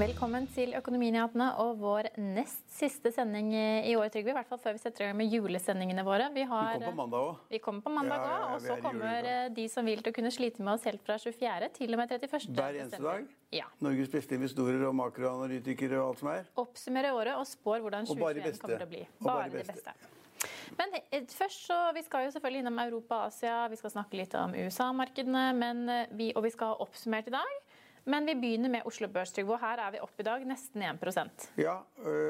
Velkommen til Økonominyhetene og vår nest siste sending i år, Trygve. I hvert fall før vi setter i gang med julesendingene våre. Vi, har, vi kommer på mandag òg. Vi kommer på mandag òg, ja, ja, og så kommer eh, de som vil til å kunne slite med oss helt fra 24. til og med 31. Hver eneste dag? Ja. Norges beste investorer og makroanalytikere og alt som er? Oppsummere året og spår hvordan 2021 kommer til å bli. Bare, bare det beste. Men eh, først så, Vi skal jo selvfølgelig innom Europa og Asia, vi skal snakke litt om USA-markedene, eh, og vi skal ha oppsummert i dag. Men vi begynner med Oslo Børs, Trygve. Her er vi opp i dag nesten 1% Ja,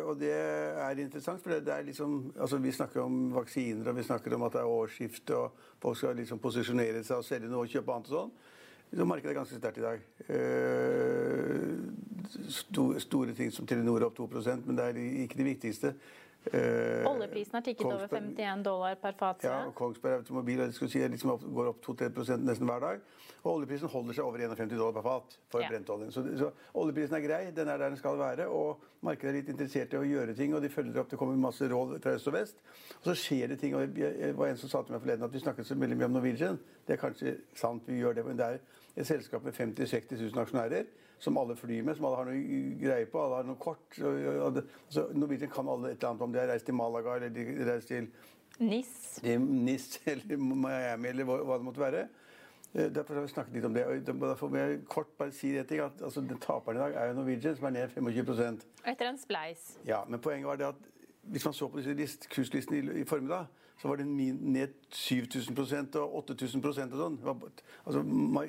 og det er interessant. For det er liksom, altså vi snakker om vaksiner og vi snakker om at det er årsskifte og folk skal liksom posisjonere seg og selge noe og kjøpe annet og sånn. Så markedet er ganske sterkt i dag. Store, store ting som Telenor er opp 2% men det er ikke det viktigste. Uh, Oljeprisen har tikket over 51 dollar per fat. Ja, og Kongsberg Automobil si, liksom opp, går opp 2-3% nesten hver dag. Og oljeprisen holder seg over 51 dollar per fat for ja. brentoljen. Så, så, oljeprisen er grei, den er der den skal være. Og markedet er litt interessert i å gjøre ting, og de følger opp. Det kommer masse råd fra øst og vest. Og så skjer det ting. og Det var en som sa til meg forleden at vi snakket så veldig mye om Norwegian. Det er kanskje sant, vi gjør det, men det er et selskap med 50 000-60 000 aksjonærer som alle flyr med, som alle har noe greie på. Alle har noe kort. Altså, Norwegian kan alle et eller annet om de har reist til Malaga eller de har reist til NIS. NIS eller Miami eller hva, det måtte være. Eh, derfor har vi snakket litt om det. og Derfor må jeg kort bare si det ting, at altså, Taperen i dag er jo Norwegian, som er ned 25 Etter en spleis. Ja, men poenget var det at hvis man så på disse kurslistene i, i formiddag, så var den ned 7000% og 8000% og sånn. Altså,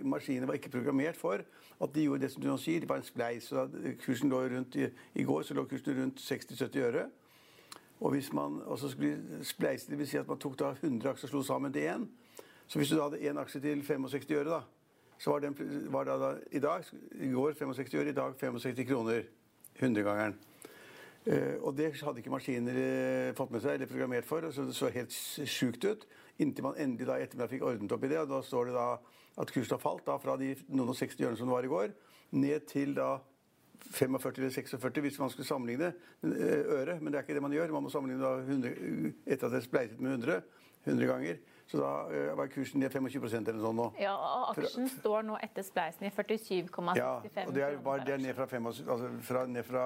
Maskinene var ikke programmert for at de gjorde det som du nå sier. Det var en spleis. og da kursen lå rundt i, I går så lå kursen rundt 60-70 øre. Og hvis man også skulle spleise, det vil si at man tok da 100 aksjer og slo sammen til én. Så hvis du da hadde én aksje til 65 øre, da, så var, den, var det da, i dag, i går 65 øre, i dag 65 kroner. 100-gangeren. Uh, og det hadde ikke maskiner uh, fått med seg eller programmert for. så Det så helt sjukt ut. Inntil man endelig da ettermiddag fikk ordnet opp i det. og Da står det da at kursen har falt da fra de noen og 60 ørene som det var i går, ned til da 45 eller 46 hvis man skulle sammenligne uh, øre. Men det er ikke det man gjør. Man må sammenligne da 100, etter at det er spleiset med 100. 100 ganger. Så da uh, var kursen ned 25 eller sånt nå. Ja, og Aksjen fra, står nå etter spleisen i 47,65 Ja, og det er, bare, det er ned fra, 5, altså fra, ned fra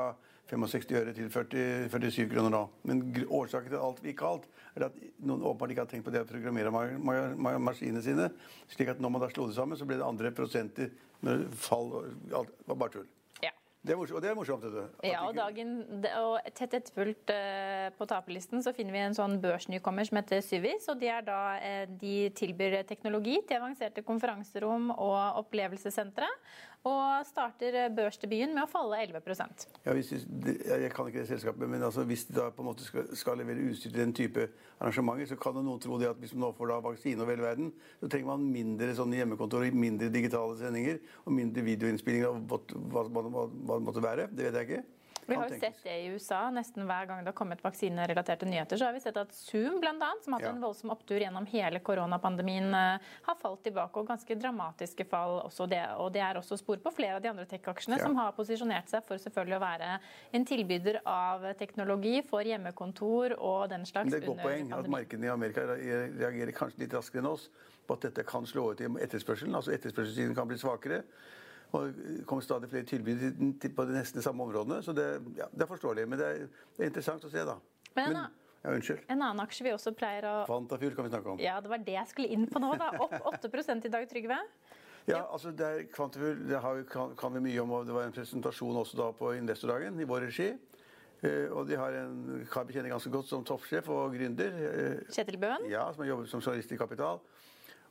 65 øre til 40, 47 kroner nå. Men årsaken til alt ikke alt, er at noen åpenbart ikke har tenkt på det å programmere maskinene sine. slik at når man da slo det sammen, så ble det andre prosenter med fall. Alt var bare tull. Det er morsomt, og det er morsomt. Det. Ja, og, dagen, og tett etterfulgt uh, på taperlisten så finner vi en sånn børsnykommer som heter Syvis. og De, er da, uh, de tilbyr teknologi til avanserte konferanserom og opplevelsessentre. Og starter børsdebuten med å falle 11% ja, hvis Jeg kan ikke det selskapet, men altså, hvis de da på en måte skal, skal levere utstyr til den type arrangementer, så kan noen tro at hvis man nå får da vaksine over hele verden, så trenger man mindre sånne hjemmekontor, mindre digitale sendinger og mindre videoinnspillinger av hva, hva, hva, hva det måtte være. Det vet jeg ikke. Vi har jo sett det i USA. Nesten hver gang det har kommet vaksinerelaterte nyheter, så har vi sett at Zoom, annet, som har hatt ja. en voldsom opptur gjennom hele koronapandemien, eh, har falt tilbake. Og ganske dramatiske fall også det. Og det er også spor på flere av de andre tech-aksjene ja. som har posisjonert seg for selvfølgelig å være en tilbyder av teknologi for hjemmekontor og den slags. Det er et godt poeng at markedene i Amerika reagerer kanskje litt raskere enn oss på at dette kan slå ut i etterspørselen. Altså etterspørselssiden kan bli svakere. Og det kommer stadig flere tilbud på de nesten samme områdene. Så det, ja, det er forståelig. Men det er, det er, interessant å se, da. Men, men ja, unnskyld. En annen aksje vi også pleier å Kvantafjord kan vi snakke om. Ja, det var det jeg skulle inn på nå, da. Opp 8 i dag, Trygve. Ja, altså det er Kvantafjord det har, vi- kan, kan vi mye om. og Det var en presentasjon også da på investordagen i vår regi. Uh, og de har en kar vi kjenner ganske godt som toppsjef og gründer. Uh, Kjetil Bøen. Ja, som har jobbet som journalist i Kapital.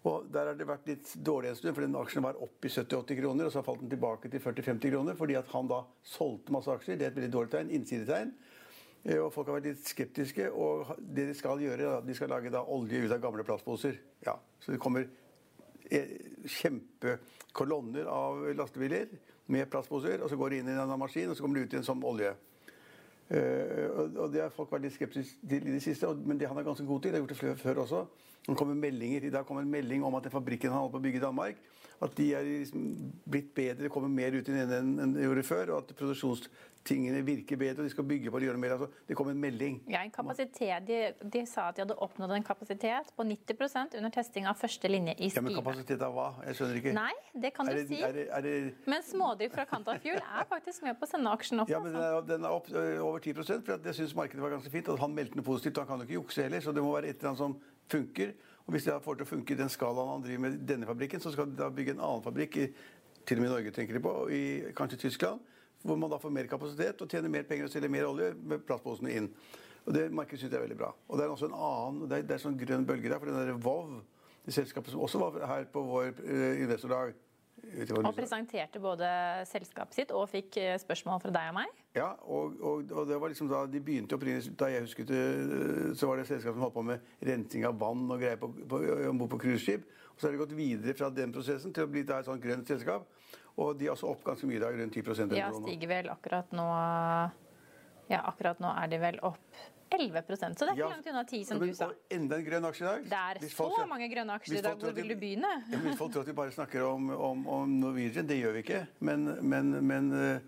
Og Der har det vært litt dårlig en stund, for den aksjen var opp i 70-80 kroner, og så falt den tilbake til 40-50 kroner fordi at han da solgte masse aksjer. Det er et veldig dårlig tegn. Innsidetegn. Eh, Og folk har vært litt skeptiske. Og det de skal gjøre, er at de skal lage da olje ut av gamle plastposer. Ja, Så det kommer eh, kjempekolonner av lastebiler med plastposer, og så går det inn i en maskin, og så kommer det ut i en sånn olje. Eh, og- det har folk vært litt skeptiske til i det siste, men det han er ganske god til. Det har gjort det før, også. også. Det kommer meldinger, I dag kom en melding om at den fabrikken han holdt på å bygge i Danmark, at de er liksom blitt bedre, kommer mer ut i den enn enn det gjorde før, og at produksjonstingene virker bedre, og de skal bygge på det, gjøre mer. Altså, det kom en melding. Ja, en kapasitet, de, de sa at de hadde oppnådd en kapasitet på 90% under testing av første linje i Ja, Men kapasitet av hva? Jeg skjønner ikke. Nei, det kan er du det, si. er det, er det Men smådrift fra Kantafjord er faktisk med på å sende aksjen opp. Ja, men den altså. den er opp over 10% for jeg syns markedet var ganske fint. Og han meldte noe positivt. og Han kan jo ikke jukse heller, så det må være et eller annet som funker. Og hvis det får til å funke i den skalaen han driver med denne fabrikken, så skal de da bygge en annen fabrikk, i, til og med i Norge tenker de på, i kanskje Tyskland, hvor man da får mer kapasitet og tjener mer penger og selger mer olje med plastposene inn. Og det markedet syns jeg er veldig bra. Og det er også en annen, det er, det er sånn grønn bølge der, for den der Vov, det selskapet som også var her på vår ø, investordag Og presenterte både selskapet sitt og fikk eh, spørsmål fra deg og meg. Ja, og, og, og det var liksom da de begynte opprinnelig Da jeg husket det, så var det et selskap som holdt på med rensing av vann og greier om bord på cruiseskip. Og så har de gått videre fra den prosessen til å bli et sånt grønt selskap. Og de er også opp ganske mye i dag, rundt 10 eller Ja, stiger vel akkurat nå Ja, akkurat nå er de vel opp 11% så det er ikke Ja, langt unna 10, som men- du sa. og Enda en grønn aksje i dag. Det er så folk- mange grønne aksjer i dag. Hvor vil du begynne? Ja, hvis folk tror at vi bare snakker om, om, om Norwegian, det gjør vi ikke. Men, men, men, eh,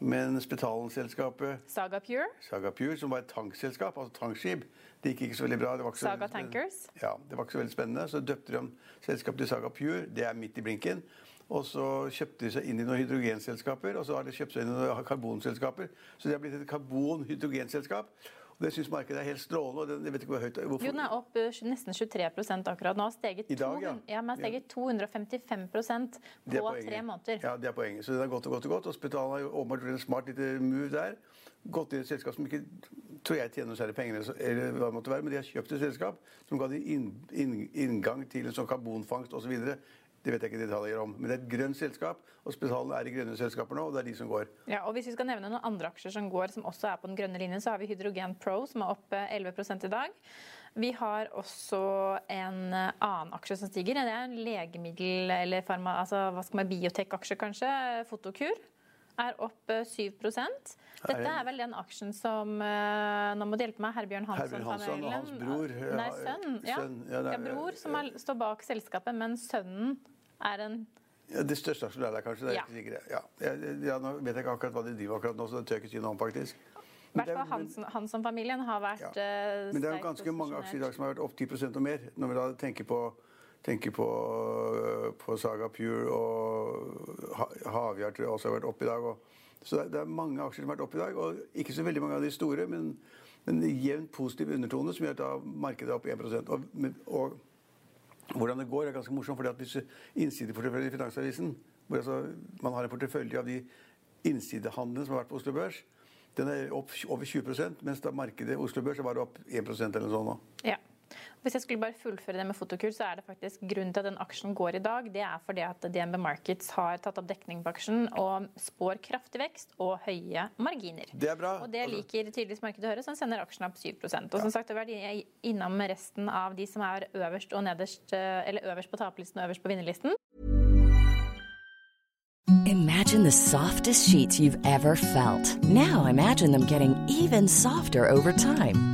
men Spetalen-selskapet Saga Pure, Saga Pure, som var et tankselskap, altså tankskip, det gikk ikke så veldig bra. Så Saga veldig. Tankers. Ja, det var ikke så veldig spennende. Så døpte de selskapet til Saga Pure. Det er midt i blinken. Og så kjøpte de seg inn i noen hydrogenselskaper, og så har de kjøpt seg inn i noen karbonselskaper. Så det har blitt et karbon-hydrogenselskap. Og det syns markedet er helt strålende. og det- Jeg vet ikke hvor høyt hvorfor. Jo, den er opp eh, nesten 23% akkurat nå. Har steget, I dag, 200 ja, ja har steget 255 Det er på tre måneder. Ja, det er poenget. Så den har gått og gått og gått. Og Spetalen har jo åpenbart gjort en smart lite move der. Gått inn i et selskap som ikke tror jeg tjener noe særlig penger, eller hva det måtte være, men de har kjøpt et selskap som ga dem inn, inn, inngang til en sånn karbonfangst osv. Det vet jeg ikke detaljer om. Men det er et grønt selskap, og Spesialen er i grønne selskaper nå, og det er de som går. Ja, og Hvis vi skal nevne noen andre aksjer som går, som også er på den grønne linjen, så har vi Hydrogen Pro, som er opp eh, 11 i dag. Vi har også en annen aksje som stiger. Det er en legemiddel- eller farma, altså, hva skal man, biotek-aksje, kanskje. Fotokur er opp eh, 7% Dette er vel den aksjen som eh, Nå må du hjelpe meg, Herbjørn Hansson. Herbjørn Hansson og hans bror, Nei, sønn. Ja. sønn, ja, nei, ja, bror som er, står bak selskapet, men sønnen er en Ja, det største aksjonæret er kanskje. Det er Ja. ikke sikkert. Ja. Jeg, ja, nå vet jeg ikke akkurat hva de driver akkurat nå, så det tør jeg ikke si noe om, faktisk. I hvert fall Hansen- Hansson-familien har vært Ja. eh, Men det er jo ganske mange aksjer i dag som har vært opp 10% og mer. Når vi da tenker på, tenker på, på Saga Pure og Ha- Havyard tror jeg også har vært oppe i dag. Og, så det er, mange aksjer som har vært oppe i dag, og ikke så veldig mange av de store, men men en jevnt positiv undertone som gjør at markedet er opp 1 og, og hvordan det går, er ganske morsomt. fordi at disse innsideporteføljene i Finansavisen, hvor altså man har en portefølje av de innsidehandlene som har vært på Oslo Børs, den er opp over 20% mens da markedet Oslo Børs var opp 1% eller noe sånt. Ja. Hvis jeg skulle bare fullføre det med Fotokur, så er det faktisk grunnen til at den aksjen går i dag. Det er fordi at DNB Markets har tatt opp dekning på aksjen og spår kraftig vekst og høye marginer. Det er bra. Og det liker tydeligvis markedet å høre, så den sender aksjen opp 7% Og som sagt, det er innom resten av de som er øverst og nederst, eh, eller øverst på taperlisten og øverst på vinnerlisten. Imagine the softest sheets you've ever felt. Now imagine them getting even softer over time.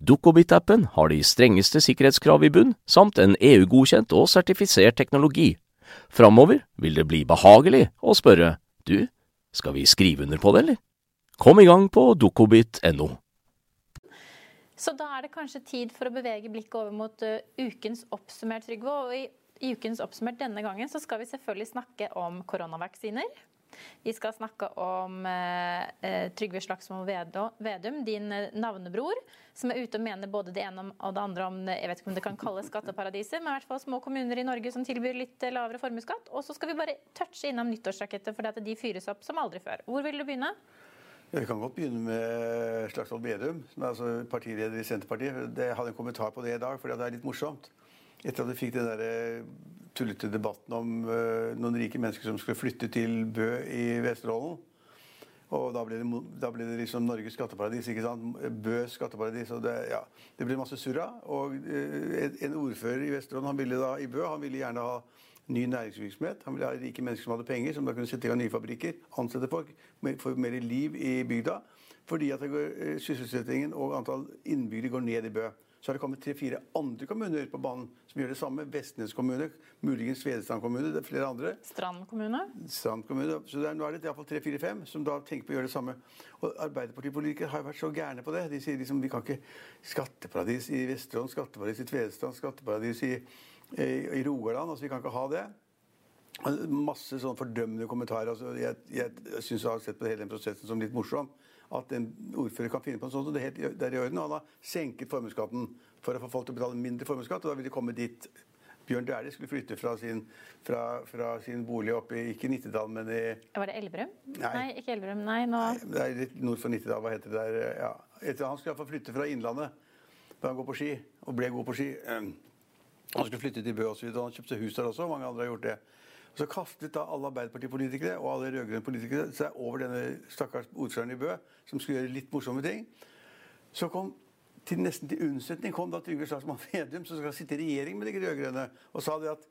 Dukkobit-appen har de strengeste sikkerhetskrav i bunn, samt en EU-godkjent og sertifisert teknologi. Framover vil det bli behagelig å spørre du, skal vi skrive under på det, eller? Kom i gang på dukkobit.no. Så da er det kanskje tid for å bevege blikket over mot uh, ukens oppsummert, Trygve. Og i, i, ukens oppsummert denne gangen så skal vi selvfølgelig snakke om koronavaksiner. Vi skal snakke om uh, uh, Trygve Slagsvold Vedum, din navnebror, som er ute og mener både det ene og det andre om jeg vet ikke om det kan kalles skatteparadiser, men i hvert fall små kommuner i Norge som tilbyr litt lavere formuesskatt. Og så skal vi bare touche innom nyttårsrakettet, for de fyres opp som aldri før. Hvor vil du begynne? Vi kan godt begynne med Slagsvold Vedum, som er altså partileder i Senterpartiet. Jeg hadde en kommentar på det i dag, for det er litt morsomt. Etter at vi fikk den der eh, tullete debatten om uh, noen rike mennesker som skulle flytte til Bø i Vesterålen. Og da ble, det, da ble det liksom Norges skatteparadis. ikke sant? Bø skatteparadis. og Det, ja, det ble masse surra. Og uh, en ordfører i Vesterålen han ville da, i Bø han ville gjerne ha ny næringsvirksomhet. Han ville ha rike mennesker som hadde penger, som da kunne sette i gang nye fabrikker, ansette folk, få mer liv i bygda. Fordi at går, sysselsettingen og antall innbyggere går ned i Bø. Så har det kommet tre-fire andre kommuner på banen som gjør det samme. Vestnes kommune, muligens Svedestrand kommune, det er flere andre. Strand kommune. Strand kommune. Så er, nå er det iallfall tre-fire-fem som da tenker på å gjøre det samme. Og Arbeiderpartipolitikere har jo vært så gærne på det. De sier liksom vi kan ikke skatteparadis i Vesterålen, skatteparadis i Tvedestrand, skatteparadis i i Rogaland. altså Vi kan ikke ha det. Masse sånn fordømmende kommentarer. altså Jeg, jeg, jeg syns jeg har sett på hele den prosessen som litt morsom. At en ordfører kan finne på noe sånt. og det er, helt, det er i orden. Han har senket formuesskatten for å få folk til å betale mindre formuesskatt. Og da vil de komme dit Bjørn Dæhlie skulle flytte fra sin, fra, fra sin bolig oppe i ikke Nittedal, men i Var det Elverum? Nei. Nei, ikke Elverum. Nei, nå Nei, Det er litt nord for Nittedal. Hva heter det der? Ja. Han skulle iallfall flytte fra Innlandet da han går på ski, og ble god på ski. Han skulle flytte til Bø osv. Han kjøpte hus der også. Mange andre har gjort det. Så kastet da alle Arbeiderpartipolitikere og alle rød-grønne politikere seg over denne stakkars ordføreren i Bø, som skulle gjøre litt morsomme ting. Så kom til nesten til unnsetning kom da Trygve Slagsvold Vedum, som skal sitte i regjering med de rød-grønne, og sa det at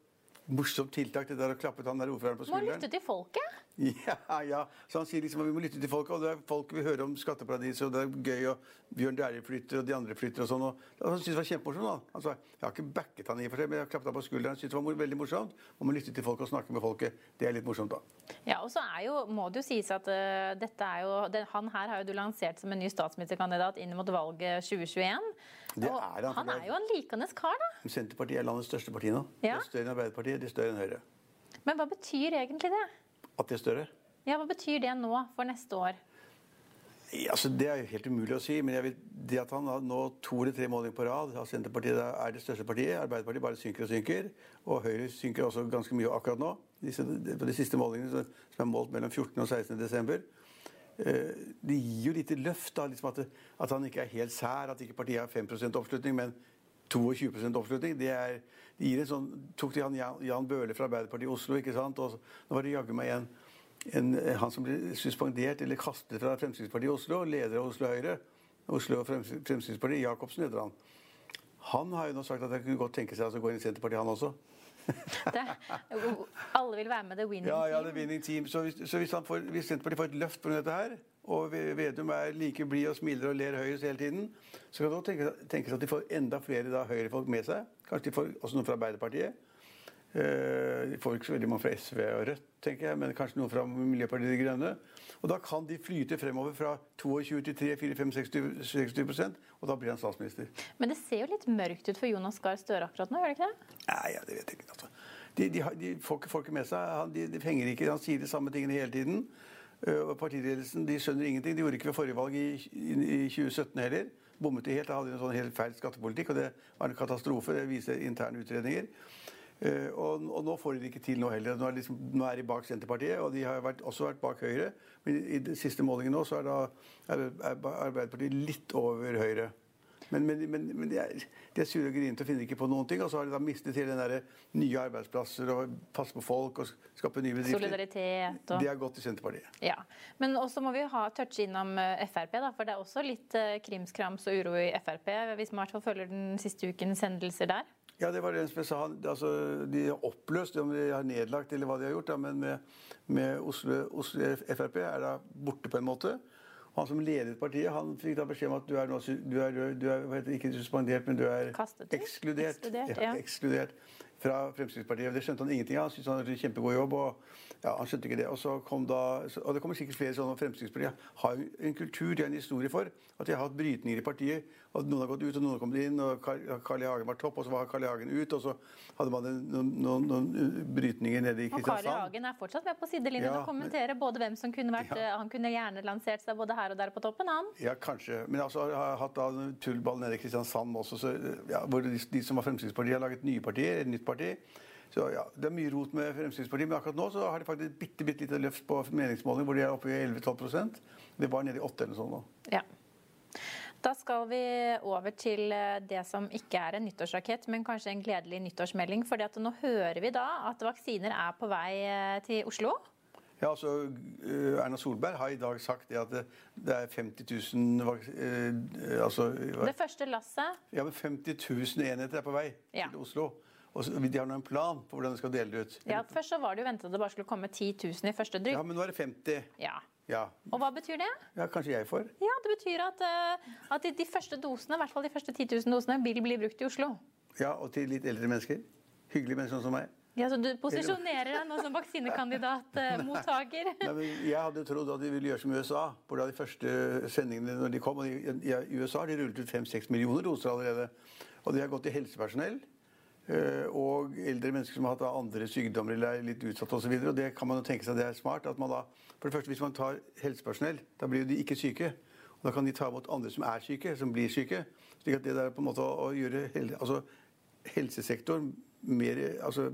morsomt tiltak, det der å klappe han der ordføreren på skulderen. Må lytte til folket? Ja, ja. Så han sier liksom at vi må lytte til folket. Og det er folk vi hører om skatteparadis, og det er gøy, og Bjørn Dæhlie flytter, og de andre flytter og sånn. Og, han syntes det var kjempemorsomt. da. Altså, jeg har ikke backet han i og for seg, men jeg har klappet han på skulderen. Syntes det var veldig morsomt. Og må lytte til folk og snakke med folket. Det er litt morsomt, da. Ja, og så er jo, må det jo sies at uh, dette er jo det, Han her har jo du lansert som en ny statsministerkandidat inn mot valget 2021. Det er han, han er jo en likandes kar, da. Senterpartiet er landets største parti nå. Ja. Det er større enn Arbeiderpartiet, det er større enn Høyre. Men hva betyr egentlig det? At det er større? Ja, Hva betyr det nå for neste år? Ja, altså, det er jo helt umulig å si. Men vet, det at han nå to eller tre målinger på rad at Senterpartiet er det største partiet. Arbeiderpartiet bare synker og synker. Og Høyre synker også ganske mye akkurat nå. Disse, på de siste målingene som er målt mellom 14. og 16. desember. Eh, det gir jo litt løft da, liksom at, at, han ikke er helt sær. At ikke partiet har 5% oppslutning, men 22% oppslutning. Det, er, det gir en sånn, tok de han Jan Bøhler fra Arbeiderpartiet i Oslo, ikke sant? og nå var det jaggu meg en, en, han som ble suspendert eller kastet fra Fremskrittspartiet i Oslo, leder av Oslo Høyre, Oslo Fremskrittspartiet, Jacobsen heter han. Han har jo nå sagt at han kunne godt tenke seg å gå inn i Senterpartiet, han også. Det, alle vil være med the winning ja, ja, the winning team. Så hvis, så hvis, får, hvis Senterpartiet får et løft pga. dette her, og Vedum er like blid og smiler og ler høyest hele tiden, så kan det også tenke seg at de får enda flere høyrefolk med seg. Kanskje de får også noen fra Arbeiderpartiet. Eh, de får ikke så veldig mange fra SV og Rødt, tenker jeg, men kanskje noen fra Miljøpartiet De Grønne. Og da kan de flyte fremover fra 22 til 3, 4, 5, 60, 60 og da blir han statsminister. Men det ser jo litt mørkt ut for Jonas Gahr Støre akkurat nå, gjør det ikke det? Nei, ja, det vet jeg ikke. Altså. De, de, de, får ikke folket med seg. Han, de, de henger ikke, han sier de samme tingene hele tiden. Uh, og Partiledelsen de skjønner ingenting. De gjorde ikke ved forrige valg i, i, i 2017 heller. Bommet de helt. Da hadde de en sånn helt feil skattepolitikk, og det var en katastrofe. Det viser interne utredninger. Uh, og, og, nå får de det ikke til nå heller. Nå er, liksom, nå er de bak Senterpartiet, og de har vært, også vært bak Høyre. Men i, i den siste målingen nå så er, da, er, er Arbeiderpartiet litt over Høyre. Men, men, men, men de, er, de er sure og grinete og finner ikke på noen ting. Og så har de da mistet hele den der nye arbeidsplasser og passe på folk og skape nye bedrifter. Solidaritet og Det har gått til Senterpartiet. Ja. Men også må vi ha touche innom eh, Frp, da, for det er også litt eh, krimskrams og uro i Frp. Hvis man i hvert fall følger den siste ukens hendelser der. Ja, det var det som jeg sa. Altså, de har oppløst, om de har nedlagt eller hva de har gjort. Da, men med, med Oslo, Oslo Frp er da borte på en måte. Han som ledet partiet, han fikk da beskjed om at du er, nå, du er, du er ikke suspendert, men du er ekskludert. Ekskludert, ja. ekskludert fra Fremskrittspartiet. Det skjønte han ingenting av. Han syntes han hadde en kjempegod jobb. og ja, Han skjønte ikke det. Og så kom da, og det kommer sikkert flere sånne Fremskrittspartiet har en kultur, de har en historie for, at de har hatt brytninger i partiet. og Noen har gått ut, og noen har kommet inn. og Carl I. Hagen var topp, og så var Carl I. Hagen ut. Og så hadde man noen, noen, noen brytninger nede i Kristiansand. Og Carl I. Hagen er fortsatt med på sidelinjen ja, og kommenterer både hvem som kunne vært ja. Han kunne gjerne lansert seg både her og der på toppen, han. Ja, kanskje. Men altså, har hatt da tullball nede i Kristiansand også, så, ja, hvor de, de, som var Fremskrittspartiet, har laget nye partier, et nytt parti. Så ja, Det er mye rot med Fremskrittspartiet, men akkurat nå så har de faktisk et bitte, bitte lite løft på meningsmåling, hvor de er oppe i 11-12 Det var nede i 8 eller sånn nå. Ja. Da skal vi over til eh, det som ikke er en nyttårsrakett, men kanskje en gledelig nyttårsmelding. For nå hører vi da at vaksiner er på vei eh, til Oslo. Ja, altså eh, Erna Solberg har i dag sagt det at det er 50 000 eh, altså, Det første lasset? Ja, men 50 000 enheter er på vei ja. til Oslo. Og de har nå en plan på hvordan de skal dele det ut. Ja, Først så var det jo ventet at det bare skulle komme 10 000 i første drypp. Ja, men nå er det 50. Ja. Ja. Og hva betyr det? Ja, Kanskje jeg får. Ja, Det betyr at, uh, at de, de, første dosene, i hvert fall de første 10 000 dosene, vil bli brukt i Oslo. Ja, Og til litt eldre mennesker. Hyggelige mennesker som meg. Ja, Så du posisjonerer deg nå som vaksinekandidatmottaker? Uh, jeg hadde trodd at de ville gjøre som USA. For da De første sendingene når de kom, og de, I USA har de rullet ut 5-6 millioner doser allerede. Og de har gått til helsepersonell. Eh, og eldre mennesker som har hatt andre sykdommer eller er litt utsatt osv. Det kan man jo tenke seg det er smart. at man da, for det første, Hvis man tar helsepersonell, da blir jo de ikke syke. og Da kan de ta imot andre som er syke, som blir syke. slik at det er på en måte å gjøre altså, helsesektoren mer altså,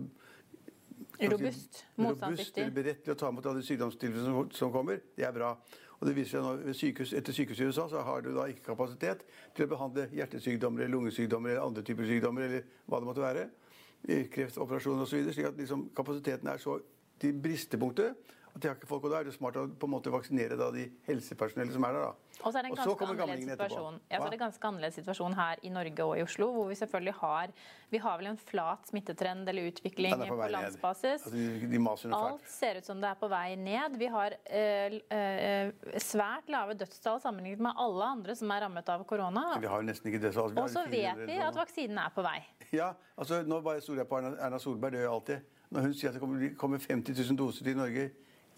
Robust, motstandsdyktig. Beredt til å ta imot alle sykdomstilfellene som, som kommer. Det er bra. Og det viser seg nå, sykehus, Etter sykehuset i USA så har du da ikke kapasitet til å behandle hjertesykdommer, lungesykdommer eller andre typer sykdommer. eller hva det måtte være, Kreftoperasjoner osv. slik at liksom, kapasiteten er så til bristepunktet at de har ikke folk, og Da er det smart å på en måte vaksinere da, de helsepersonellet som er der. da. Og så er det en ganske annerledes situasjon. Ja, så er det ganske annerledes situasjon her i Norge og i Oslo, hvor vi selvfølgelig har Vi har vel en flat smittetrend eller utvikling på, på landsbasis. Altså, Alt ser ut som det er på vei ned. Vi har øh, øh, svært lave dødstall sammenlignet med alle andre som er rammet av korona. Vi har jo nesten ikke dødstall. Og så vet vi at vaksinen er på vei. Ja, altså nå bare stoler jeg på Erna Solberg, det gjør jeg alltid. Når hun sier at det kommer 50 000 doser til Norge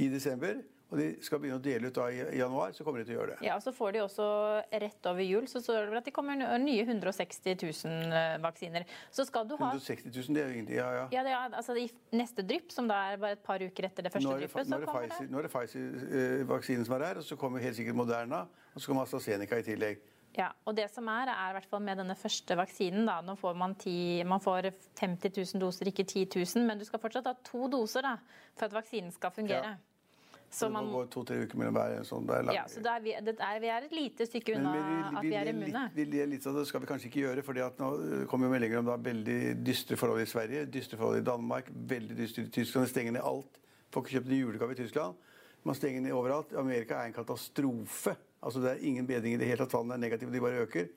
i desember, og de skal begynne å dele ut da i januar, så kommer de til å gjøre det. Ja, og Så får de også rett over jul så står det at de kommer nye 160 000 eh, vaksiner. Så skal du ha 160 000, det er jo ingenting. Ja, ja. ja, det er, altså I neste drypp, som da er bare et par uker etter det første dryppet, så kommer Pfizer, det Nå er det Pfizer-vaksinen som er her, og så kommer helt sikkert Moderna, og så kommer AstraZeneca i tillegg. Ja, og det som er, er i hvert fall med denne første vaksinen, da, nå får man, 10, man får 50 000 doser, ikke 10 000, men du skal fortsatt ha to doser da, for at vaksinen skal fungere. Ja. Så man, det må gå to-tre uker mellom hver. Sånn, det er ja, så er vi, er, vi, er et lite stykke unna vi, vi, at vi er immune. Vi ler litt sånn, det skal vi kanskje ikke gjøre. for nå kommer jo meldinger om da, veldig dystre forhold i Sverige, dystre forhold i Danmark, veldig dystre i Tyskland. De stenger ned alt. Får ikke kjøpt julegave i Tyskland. Man stenger ned overalt. Amerika er en katastrofe. Altså Det er ingen bedring i det hele tatt. Tallene er negative, de bare øker.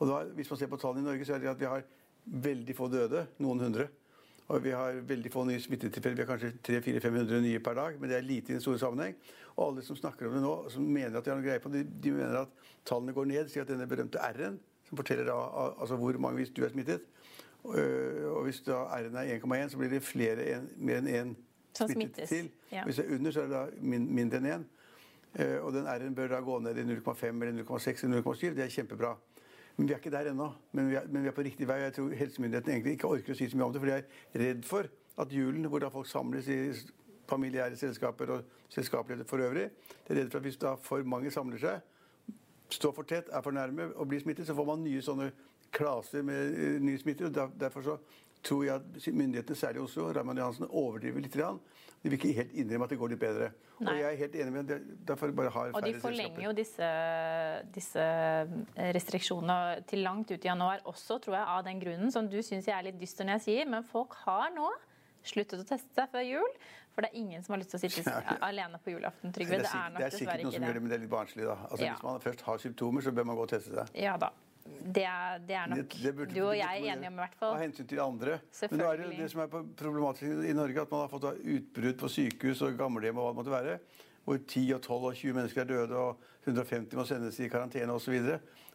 Og da, Hvis man ser på tallene i Norge, så er det at vi har veldig få døde. Noen hundre. Og vi har veldig få nye smittetilfeller. Vi har kanskje 300-400-500 nye per dag, men det er lite i den store sammenheng. Og alle som snakker om det nå, som mener at de har noe greie på det, de mener at tallene går ned. Sier at denne berømte R-en, som forteller da, altså hvor mange hvis du er smittet øh, Og hvis da R-en er 1,1, så blir det flere en, mer enn én smittet til. Ja. Hvis det er under, så er det da mindre enn én. Øh, og den R-en bør da gå ned i 0,5 eller 0,6 eller 0,7. Det er kjempebra. Men vi er ikke der ennå. Men men vi er på riktig vei. Jeg tror helsemyndighetene egentlig ikke orker å si så mye om det, for de er redd for at julen, hvor da folk samles i familiære selskaper og selskapeligheter for øvrig, de er redd for at hvis da for mange samler seg, står for tett, er for nærme og blir smittet, så får man nye sånne klaser med nye smitter. og Derfor så tror jeg at myndighetene, særlig også, Oslo, Raymond Johansen, overdriver litt. rann. De vil ikke helt innrømme at det går litt bedre. Nei. Og jeg er helt enig med det. Derfor bare har Og de forlenger jo disse, disse restriksjonene til langt ut i januar også, tror jeg, av den grunnen, som du syns jeg er litt dyster når jeg sier. Men folk har nå sluttet å teste seg før jul. For det er ingen som har lyst til å sitte alene på julaften, Trygve. Det Det er, er dessverre nok det er sikkert noen som gjør det, det. men det er litt barnslig, da. Altså, Ja. Hvis man først har symptomer, så bør man gå og teste seg. Ja da. Det er, det er nok Det- det du og jeg er enige om, i hvert fall. Av hensyn til andre. Men det, er det som er problematisk i Norge, at man har fått utbrudd på sykehus og gamlehjem og hva det måtte være, hvor 10 og 12 og 20 mennesker er døde og 150 må sendes i karantene osv.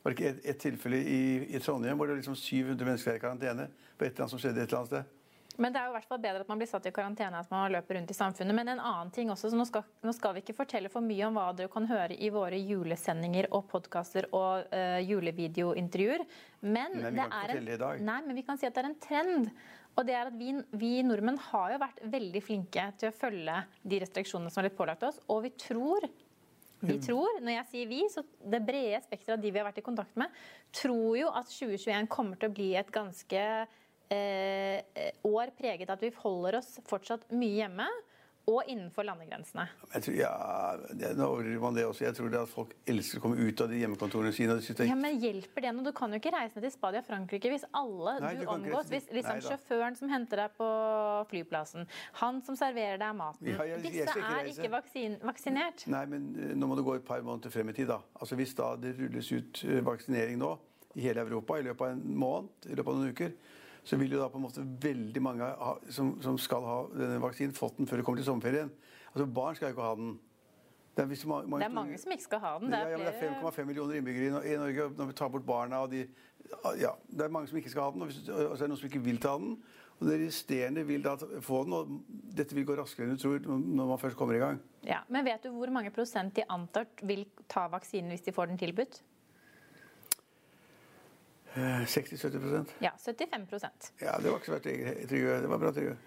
Var det ikke et, et tilfelle i, i Trondheim hvor det var liksom 700 mennesker er i karantene på et eller annet som skjedde et eller annet sted? Men det er jo i hvert fall bedre at man blir satt i karantene at man løper rundt i samfunnet. Men en annen ting også, så nå skal, nå skal vi ikke fortelle for mye om hva dere kan høre i våre julesendinger og podkaster og uh, julevideointervjuer. Men, men, vi kan ikke det i dag. Nei, men vi kan si at det er en trend. Og det er at vi, vi nordmenn har jo vært veldig flinke til å følge de restriksjonene som har blitt pålagt oss. Og vi tror vi tror, når jeg sier vi, så det brede spekteret av de vi har vært i kontakt med, tror jo at 2021 kommer til å bli et ganske år preget av at vi holder oss fortsatt mye hjemme og innenfor landegrensene. Jeg tror, ja, det, Nå overdriver man det også. Jeg tror det at folk elsker å komme ut av de hjemmekontorene sine. er Ja, men Hjelper det noe? Du kan jo ikke reise ned til Spadia og Frankrike hvis alle Nei, du du omgås Hvis liksom Nei sjåføren som henter deg på flyplassen, han som serverer deg maten Ja, jeg- jeg Disse ikke er ikke vaksin, vaksinert. Nei, men eh, nå må det gå et par måneder frem i tid. da. Altså Hvis da det rulles ut eh, vaksinering nå i hele Europa i løpet av en måned, i løpet av noen uker, så vil jo da på en måte veldig mange ha, som, som skal ha denne vaksinen, fått den før de kommer til sommerferien. Altså Barn skal jo ikke ha den. Det er, hvis man, Det er mange som ikke skal ha den. Det ja, er ja, det er 5,5 millioner innbyggere i i Norge. Når vi tar bort barna og de Ja, det er mange som ikke skal ha den, og, hvis, og så er det noen som ikke vil ta den. Og de resterende vil da få den, og dette vil gå raskere enn du tror når man først kommer i gang. Ja, Men vet du hvor mange prosent de antar vil ta vaksinen hvis de får den tilbudt? Eh, 60-70 Ja, 75% Ja, det var ikke så verst, Trygve. Det var bra, Trygve.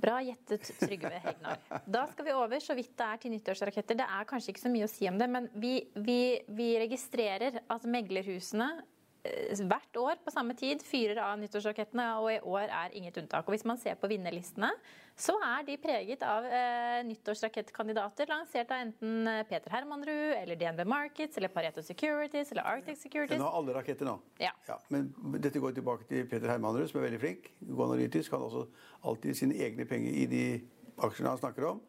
Bra gjettet, Trygve Hegnar. Da skal vi over så vidt det er til nyttårsraketter. Det er kanskje ikke så mye å si om det, men vi, vi, vi registrerer at meglerhusene eh, hvert år på samme tid fyrer av nyttårsrakettene, og i år er inget unntak. Og Hvis man ser på vinnerlistene, så er de preget av eh, nyttårsrakettkandidater lansert av enten eh, Peter Hermanrud, eller DNB Markets, eller Pareto Securities, eller Arctic Securities. Nå har alle raketter nå. Ja. men dette går tilbake til Peter Hermanrud, som er veldig flink. God analytisk. Han har også alltid sine egne penger i de aksjene han snakker om.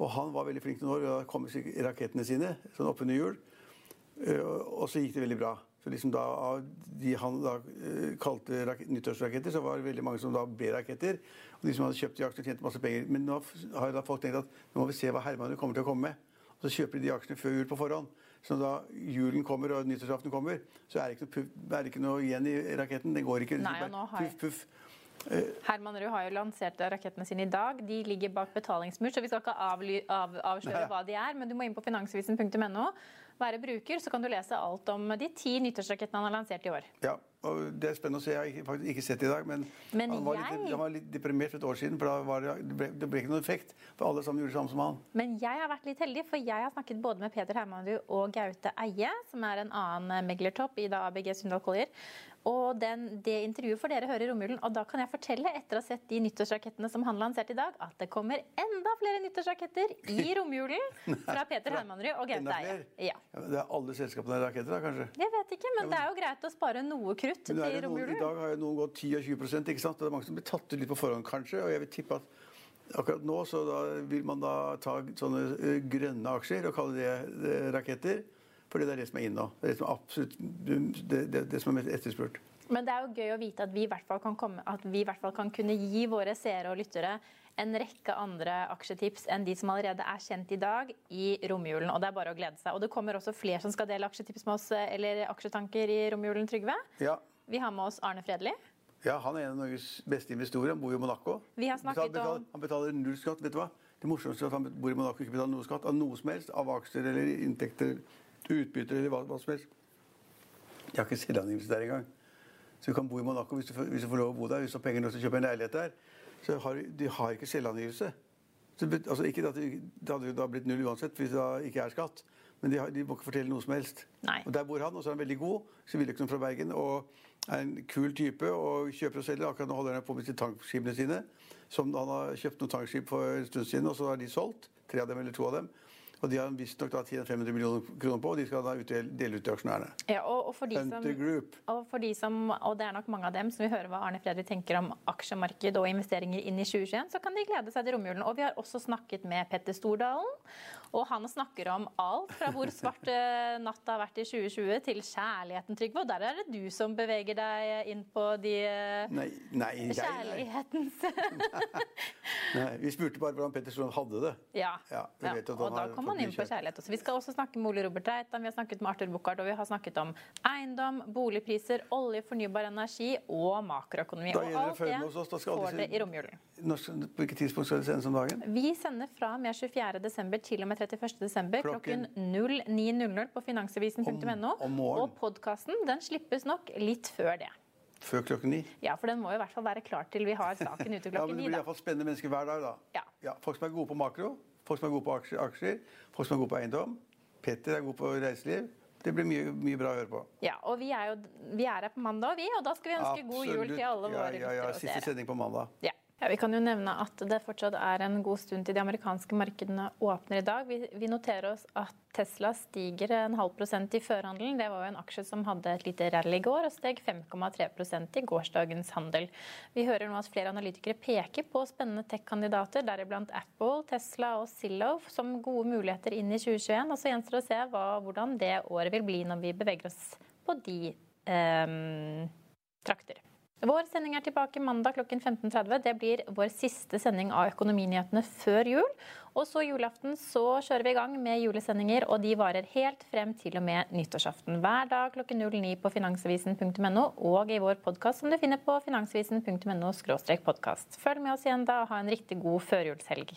Og han var veldig flink noen år. Da kom rakettene sine sånn oppunder jul. Eh, Og så gikk det veldig bra. Så liksom da, Av de han da eh, kalte rak nyttårsraketter, så var det veldig mange som da ble raketter. Og de som hadde kjøpt de aksjene, tjente masse penger. Men nå har da folk tenkt at nå må vi se hva Herman kommer til å komme med. Og så kjøper de de aksjene før jul på forhånd. Så da julen kommer og nyttårsaften kommer, så er det ikke noe, puff, det ikke noe igjen i raketten. Den går ikke Nei, og nå har puff, puff. Herman Rud har jo lansert rakettene sine i dag. De ligger bak betalingsmur, så vi skal ikke avly, av, avsløre hva de er. Men du må inn på finansvisen.no, være bruker, så kan du lese alt om de ti nyttårsrakettene han har lansert i år. Ja, og det er spennende å se. Jeg har faktisk ikke sett det i dag, men, Men han, var jeg- litt, han var litt deprimert for et år siden. For da var det, det, ble, det ble ikke noen effekt. For alle sammen gjorde det samme som han. Men jeg har vært litt heldig, for jeg har snakket både med Peter Hermanrud og Gaute Eie, som er en annen meglertopp i da ABG Sundal Collier. Og den, det intervjuet får dere høre i romjulen. Og da kan jeg fortelle, etter å ha sett de nyttårsrakettene som han lanserte i dag, at det kommer enda flere nyttårsraketter i romjulen fra Peter Hermanrud og Gaute Eie. Ja. Ja, det er alle selskapene er raketter, da, kanskje? Jeg vet ikke, men det er jo greit å spare noe krutt Er til det I dag har jo noen gått 10 og 20% ikke sant? Og det er mange som blir tatt ut litt på forhånd, kanskje. Og jeg vil tippe at akkurat nå så vil man da ta sånne eh, grønne aksjer og kalle det eh, raketter. Fordi det er det som er inne nå. Det er det som er absolutt det, det, det som er mest etterspurt. Men det er jo gøy å vite at vi, i hvert fall kan komme, at vi i hvert fall kan kunne gi våre seere og lyttere en rekke andre aksjetips enn de som allerede er kjent i dag i romjulen. Og det er bare å glede seg. Og det kommer også flere som skal dele aksjetips med oss, eller aksjetanker i romjulen, Trygve. Ja. Vi har med oss Arne Fredli. ja, han er en av Norges beste investorer. Han bor i Monaco. Vi har snakket betaler, om- Han betaler null skatt. Vet du hva? Det morsomste er at han bor i Monaco ikke betaler noe skatt av noe som helst. Av aksjer eller inntekter, utbytter eller hva, hva som helst. Jeg har ikke selvangivelse der engang. Så du kan bo i Monaco hvis du, får, hvis du får lov å bo der, hvis du har penger nok til å kjøpe en leilighet der. Så har de har ikke selvangivelse. Så, altså, ikke at det, det hadde jo da blitt null uansett hvis det da ikke er skatt. Men de, har, de må ikke fortelle noe som helst. Nei. Og Der bor han, og så er han veldig god. Siviløkonom fra Bergen. Og er en kul type og kjøper og selger. Akkurat nå holder han på med tankskipene sine. Som han har kjøpt noen tankskip for en stund siden, og så har de solgt. Tre av dem eller to av dem. Og de har visstnok tjent 500 millioner kroner på, og de skal da utdele, dele ut til aksjonærene. Ja, og, og, for de som, og for de som, og det er nok mange av dem som vil høre hva Arne Fredrik tenker om aksjemarked og investeringer inn i 2021, så kan de glede seg til romjulen. Og vi har også snakket med Petter Stordalen, og han snakker om alt fra hvor svart eh, natta har vært i 2020 til kjærligheten, Trygve. Og der er det du som beveger deg inn på de eh, Nei, nei, kjærlighetens nei. nei. Vi spurte bare hvordan Petterson hadde det. Ja. Ja, ja. Og da kom han inn på kjærlighet. også. Vi skal også snakke med Ole Robert Reitan, vi har snakket med Arthur Buchardt, og vi har snakket om eiendom, boligpriser, olje, fornybar energi og makroøkonomi. Og alt det oss. Får dere i romjulen. På hvilket tidspunkt skal dere sendes om dagen? Vi sender fra og med 24. desember til og med 31. desember klokken Klokken- 09.00 på finansavisen.no. Og podkasten den slippes nok litt før det. Før klokken ni? Ja, for den må jo i hvert fall være klar til vi har saken ute klokken ni. Ja, men Det blir iallfall spennende mennesker hver dag, da. Ja. ja. Folk som er gode på makro, folk som er gode på aksjer, aksjer folk som er gode på eiendom. Petter er god på reiseliv. Det blir mye, mye bra å høre på. Ja, og vi er jo vi er her på mandag, vi, og da skal vi ønske god jul til alle våre våre ja, ja, ja. Siste sending på mandag. Ja. Ja, Vi kan jo nevne at det fortsatt er en god stund til de amerikanske markedene åpner i dag. Vi, vi noterer oss at Tesla stiger en halv prosent i førhandelen. Det var jo en aksje som hadde et lite rally i går og steg 5,3% i gårsdagens handel. Vi hører nå at flere analytikere peker på spennende tech-kandidater, deriblant Apple, Tesla og Zillow, som gode muligheter inn i 2021. Og så gjenstår det å se hva, hvordan det året vil bli når vi beveger oss på de eh, trakter. Vår sending er tilbake mandag klokken 15.30. Det blir vår siste sending av Økonominyhetene før jul. Og så julaften så kjører vi i gang med julesendinger, og de varer helt frem til og med nyttårsaften. Hver dag klokken 09 på finansavisen.no og i vår podkast som du finner på finansavisen.no podkast. Følg med oss igjen da, og ha en riktig god førjulshelg.